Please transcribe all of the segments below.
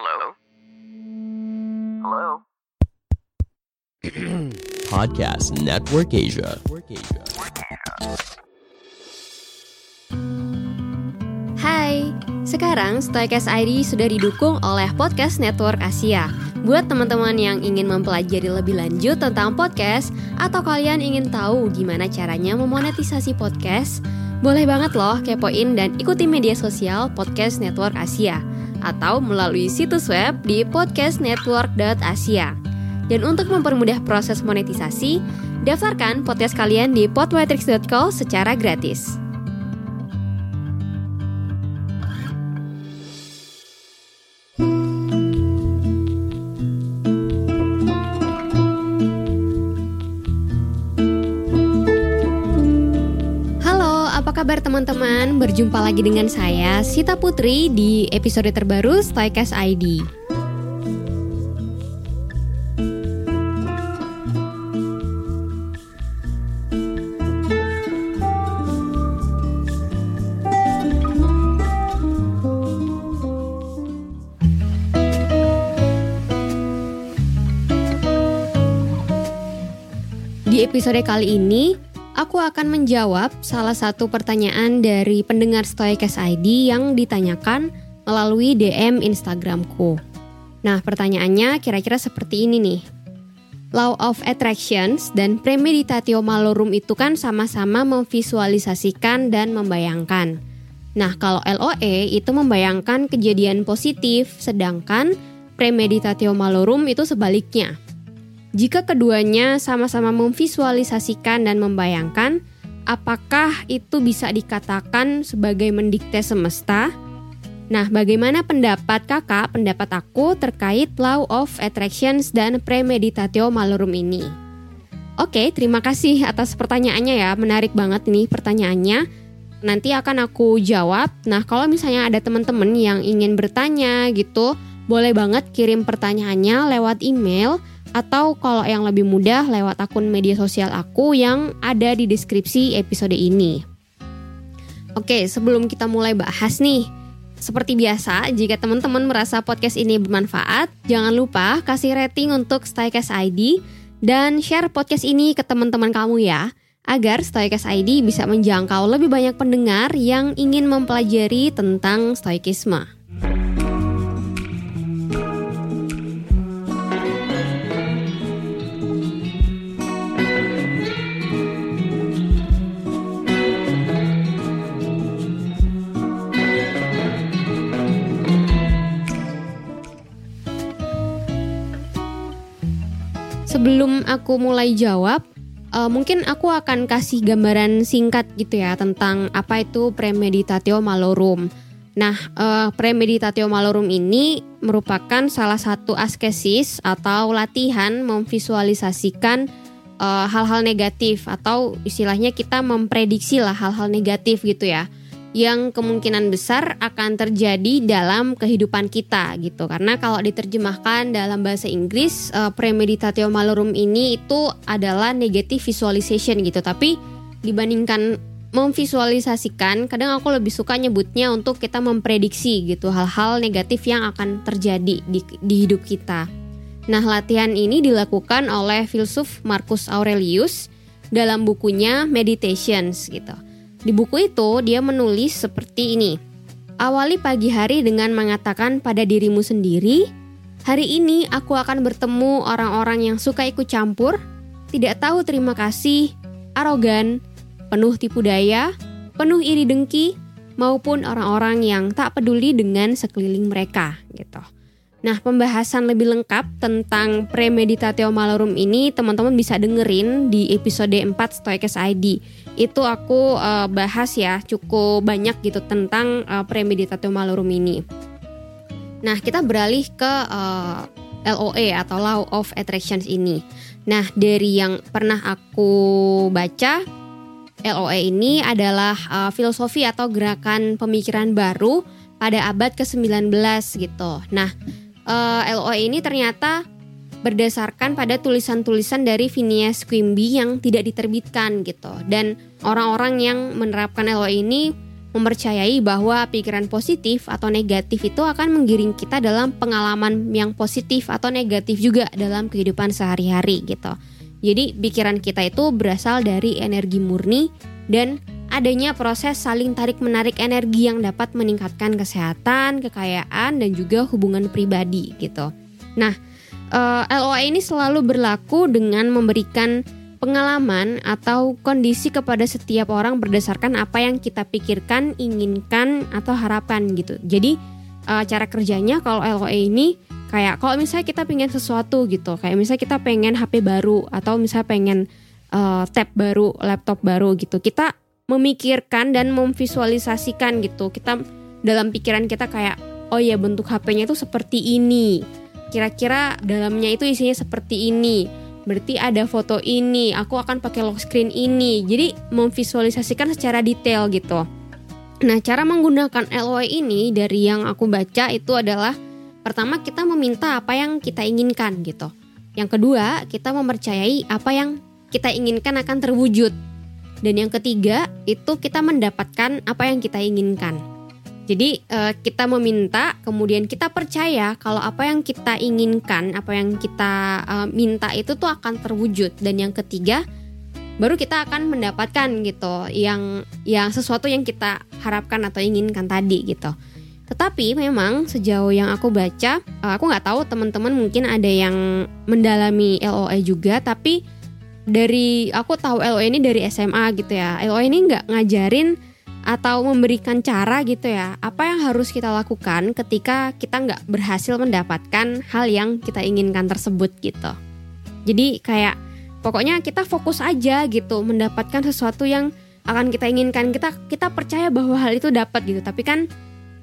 Hello? Hello? Podcast Network Asia. Hai, sekarang Stoikes ID sudah didukung oleh Podcast Network Asia. Buat teman-teman yang ingin mempelajari lebih lanjut tentang podcast atau kalian ingin tahu gimana caranya memonetisasi podcast, boleh banget loh kepoin dan ikuti media sosial Podcast Network Asia atau melalui situs web di podcastnetwork.asia. Dan untuk mempermudah proses monetisasi, daftarkan podcast kalian di podmetrics.co secara gratis. Teman-teman? Berjumpa lagi dengan saya, Sita Putri, di episode terbaru Stoikas ID. Di episode kali ini, aku akan menjawab salah satu pertanyaan dari pendengar Stoikas ID yang ditanyakan melalui DM Instagramku. Nah, pertanyaannya kira-kira seperti ini nih. Law of Attractions dan Premeditatio Malorum itu kan sama-sama memvisualisasikan dan membayangkan. Nah, kalau LOE itu membayangkan kejadian positif, sedangkan Premeditatio Malorum itu sebaliknya. Jika keduanya sama-sama memvisualisasikan dan membayangkan, apakah itu bisa dikatakan sebagai mendikte semesta? Nah, bagaimana pendapat kakak, pendapat aku terkait Law of Attractions dan Premeditatio Malorum ini? Oke, terima kasih atas pertanyaannya ya, menarik banget nih pertanyaannya. Nanti akan aku jawab. Nah, kalau misalnya ada teman-teman yang ingin bertanya gitu, boleh banget kirim pertanyaannya lewat email atau kalau yang lebih mudah lewat akun media sosial aku yang ada di deskripsi episode ini. Oke, sebelum kita mulai bahas nih, seperti biasa, jika teman-teman merasa podcast ini bermanfaat, jangan lupa kasih rating untuk Stoikas ID dan share podcast ini ke teman-teman kamu ya, agar Stoikas ID bisa menjangkau lebih banyak pendengar yang ingin mempelajari tentang stoikisme. Sebelum aku mulai jawab, uh, mungkin aku akan kasih gambaran singkat gitu ya tentang apa itu premeditatio malorum. Nah, uh, premeditatio malorum ini merupakan salah satu askesis atau latihan memvisualisasikan uh, hal-hal negatif atau istilahnya kita memprediksi lah hal-hal negatif gitu ya yang kemungkinan besar akan terjadi dalam kehidupan kita gitu. Karena kalau diterjemahkan dalam bahasa Inggris uh, premeditatio malorum ini itu adalah negative visualization gitu. Tapi dibandingkan memvisualisasikan kadang aku lebih suka nyebutnya untuk kita memprediksi gitu hal-hal negatif yang akan terjadi di, di hidup kita. Nah latihan ini dilakukan oleh filsuf Marcus Aurelius dalam bukunya Meditations gitu di buku itu, dia menulis seperti ini: "Awali pagi hari dengan mengatakan pada dirimu sendiri, 'Hari ini aku akan bertemu orang-orang yang suka ikut campur, tidak tahu terima kasih, arogan, penuh tipu daya, penuh iri dengki, maupun orang-orang yang tak peduli dengan sekeliling mereka." gitu. Nah, pembahasan lebih lengkap tentang premeditatio malorum ini teman-teman bisa dengerin di episode 4 Stoikes ID. Itu aku uh, bahas ya cukup banyak gitu tentang uh, premeditatio malorum ini. Nah, kita beralih ke uh, LOE atau Law of Attractions ini. Nah, dari yang pernah aku baca, LOE ini adalah uh, filosofi atau gerakan pemikiran baru pada abad ke-19 gitu. Nah, uh, LOE ini ternyata berdasarkan pada tulisan-tulisan dari Phineas Quimby yang tidak diterbitkan gitu dan orang-orang yang menerapkan LOE ini mempercayai bahwa pikiran positif atau negatif itu akan menggiring kita dalam pengalaman yang positif atau negatif juga dalam kehidupan sehari-hari gitu. Jadi pikiran kita itu berasal dari energi murni dan adanya proses saling tarik-menarik energi yang dapat meningkatkan kesehatan, kekayaan dan juga hubungan pribadi gitu. Nah, uh, eh, LOA ini selalu berlaku dengan memberikan pengalaman atau kondisi kepada setiap orang berdasarkan apa yang kita pikirkan, inginkan atau harapkan gitu. Jadi uh, cara kerjanya kalau LOA ini kayak kalau misalnya kita pengen sesuatu gitu, kayak misalnya kita pengen HP baru atau misalnya pengen uh, tab baru, laptop baru gitu. Kita memikirkan dan memvisualisasikan gitu. Kita dalam pikiran kita kayak oh ya bentuk HP-nya itu seperti ini. Kira-kira dalamnya itu isinya seperti ini berarti ada foto ini, aku akan pakai lock screen ini. Jadi memvisualisasikan secara detail gitu. Nah, cara menggunakan LOI ini dari yang aku baca itu adalah pertama kita meminta apa yang kita inginkan gitu. Yang kedua, kita mempercayai apa yang kita inginkan akan terwujud. Dan yang ketiga, itu kita mendapatkan apa yang kita inginkan. Jadi uh, kita meminta, kemudian kita percaya kalau apa yang kita inginkan, apa yang kita uh, minta itu tuh akan terwujud. Dan yang ketiga, baru kita akan mendapatkan gitu, yang yang sesuatu yang kita harapkan atau inginkan tadi gitu. Tetapi memang sejauh yang aku baca, uh, aku nggak tahu teman-teman mungkin ada yang mendalami LOE juga, tapi dari aku tahu LOE ini dari SMA gitu ya. LOE ini nggak ngajarin atau memberikan cara gitu ya apa yang harus kita lakukan ketika kita nggak berhasil mendapatkan hal yang kita inginkan tersebut gitu. Jadi kayak pokoknya kita fokus aja gitu mendapatkan sesuatu yang akan kita inginkan. Kita kita percaya bahwa hal itu dapat gitu. Tapi kan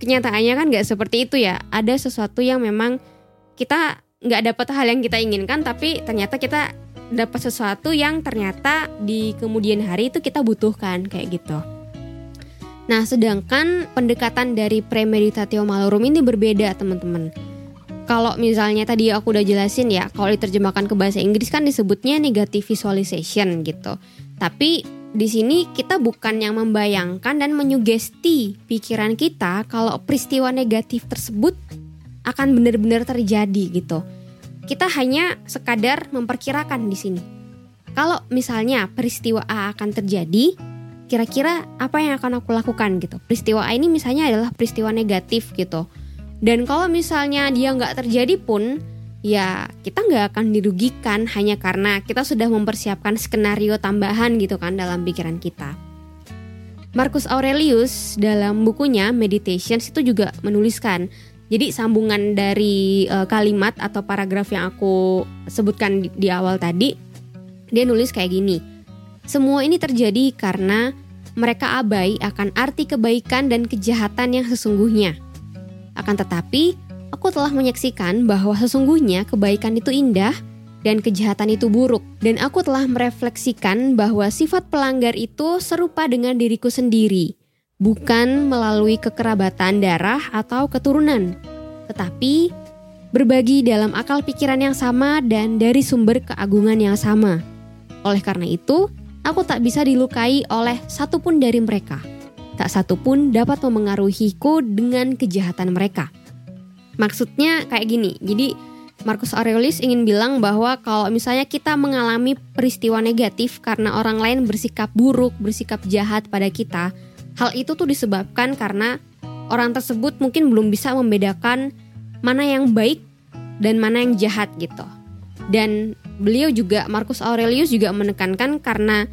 kenyataannya kan nggak seperti itu ya. Ada sesuatu yang memang kita nggak dapat hal yang kita inginkan tapi ternyata kita dapat sesuatu yang ternyata di kemudian hari itu kita butuhkan kayak gitu. Nah, sedangkan pendekatan dari premeditatio malorum ini berbeda, teman-teman. Kalau misalnya tadi aku udah jelasin ya, kalau diterjemahkan ke bahasa Inggris kan disebutnya negative visualization gitu. Tapi di sini kita bukan yang membayangkan dan menyugesti pikiran kita kalau peristiwa negatif tersebut akan benar-benar terjadi gitu. Kita hanya sekadar memperkirakan di sini. Kalau misalnya peristiwa A akan terjadi, kira-kira apa yang akan aku lakukan gitu. Peristiwa A ini misalnya adalah peristiwa negatif gitu. Dan kalau misalnya dia nggak terjadi pun, ya kita nggak akan dirugikan hanya karena kita sudah mempersiapkan skenario tambahan gitu kan dalam pikiran kita. Marcus Aurelius dalam bukunya Meditations itu juga menuliskan jadi sambungan dari uh, kalimat atau paragraf yang aku sebutkan di awal tadi, dia nulis kayak gini. Semua ini terjadi karena mereka abai akan arti kebaikan dan kejahatan yang sesungguhnya. Akan tetapi, aku telah menyaksikan bahwa sesungguhnya kebaikan itu indah dan kejahatan itu buruk, dan aku telah merefleksikan bahwa sifat pelanggar itu serupa dengan diriku sendiri, bukan melalui kekerabatan darah atau keturunan, tetapi berbagi dalam akal pikiran yang sama dan dari sumber keagungan yang sama. Oleh karena itu, Aku tak bisa dilukai oleh satupun dari mereka. Tak satupun dapat memengaruhiku dengan kejahatan mereka. Maksudnya kayak gini, jadi Marcus Aurelius ingin bilang bahwa kalau misalnya kita mengalami peristiwa negatif karena orang lain bersikap buruk, bersikap jahat pada kita, hal itu tuh disebabkan karena orang tersebut mungkin belum bisa membedakan mana yang baik dan mana yang jahat gitu. Dan beliau juga Marcus Aurelius juga menekankan karena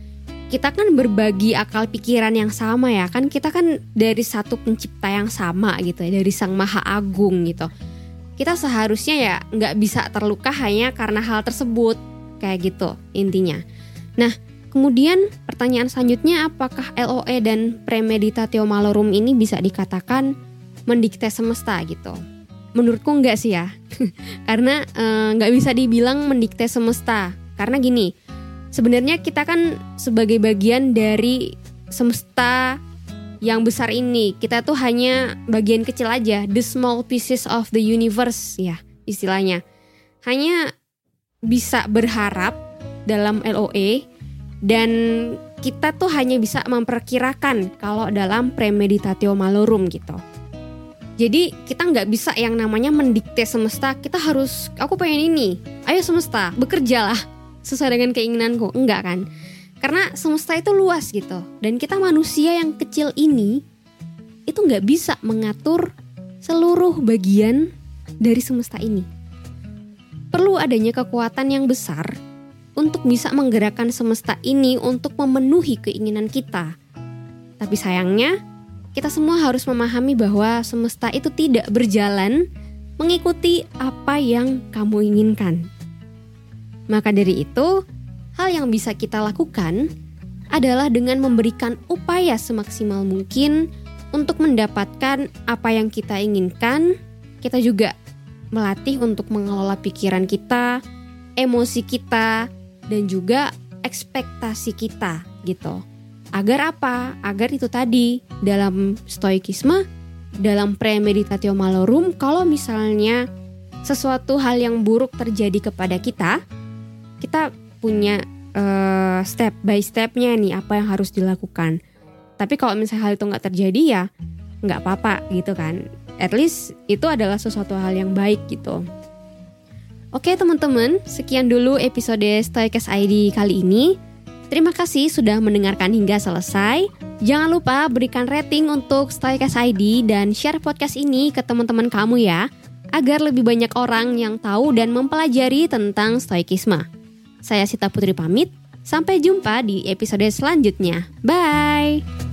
kita kan berbagi akal pikiran yang sama ya kan kita kan dari satu pencipta yang sama gitu ya dari sang maha agung gitu. Kita seharusnya ya nggak bisa terluka hanya karena hal tersebut kayak gitu intinya. Nah kemudian pertanyaan selanjutnya apakah LOE dan premeditatio malorum ini bisa dikatakan mendikte semesta gitu menurutku enggak sih ya. Karena eh, nggak e, bisa dibilang mendikte semesta. Karena gini sebenarnya kita kan sebagai bagian dari semesta yang besar ini kita tuh hanya bagian kecil aja the small pieces of the universe ya istilahnya. Hanya bisa berharap dalam LOE dan kita tuh hanya bisa memperkirakan kalau dalam premeditatio malorum gitu. Jadi kita nggak bisa yang namanya mendikte semesta, kita harus, aku pengen ini, ayo semesta, bekerjalah sesuai dengan keinginanku. Enggak kan? Karena semesta itu luas gitu. Dan kita manusia yang kecil ini, itu nggak bisa mengatur seluruh bagian dari semesta ini. Perlu adanya kekuatan yang besar untuk bisa menggerakkan semesta ini untuk memenuhi keinginan kita. Tapi sayangnya, kita semua harus memahami bahwa semesta itu tidak berjalan mengikuti apa yang kamu inginkan. Maka dari itu, hal yang bisa kita lakukan adalah dengan memberikan upaya semaksimal mungkin untuk mendapatkan apa yang kita inginkan. Kita juga melatih untuk mengelola pikiran kita, emosi kita, dan juga ekspektasi kita gitu. Agar apa? Agar itu tadi dalam stoikisme, dalam premeditatio malorum, kalau misalnya sesuatu hal yang buruk terjadi kepada kita, kita punya uh, step by stepnya nih apa yang harus dilakukan. Tapi kalau misalnya hal itu nggak terjadi ya nggak apa-apa gitu kan. At least itu adalah sesuatu hal yang baik gitu. Oke teman-teman, sekian dulu episode Stoikes ID kali ini. Terima kasih sudah mendengarkan hingga selesai. Jangan lupa berikan rating untuk Stoikes ID dan share podcast ini ke teman-teman kamu ya, agar lebih banyak orang yang tahu dan mempelajari tentang Stoikisme. Saya Sita Putri pamit, sampai jumpa di episode selanjutnya. Bye!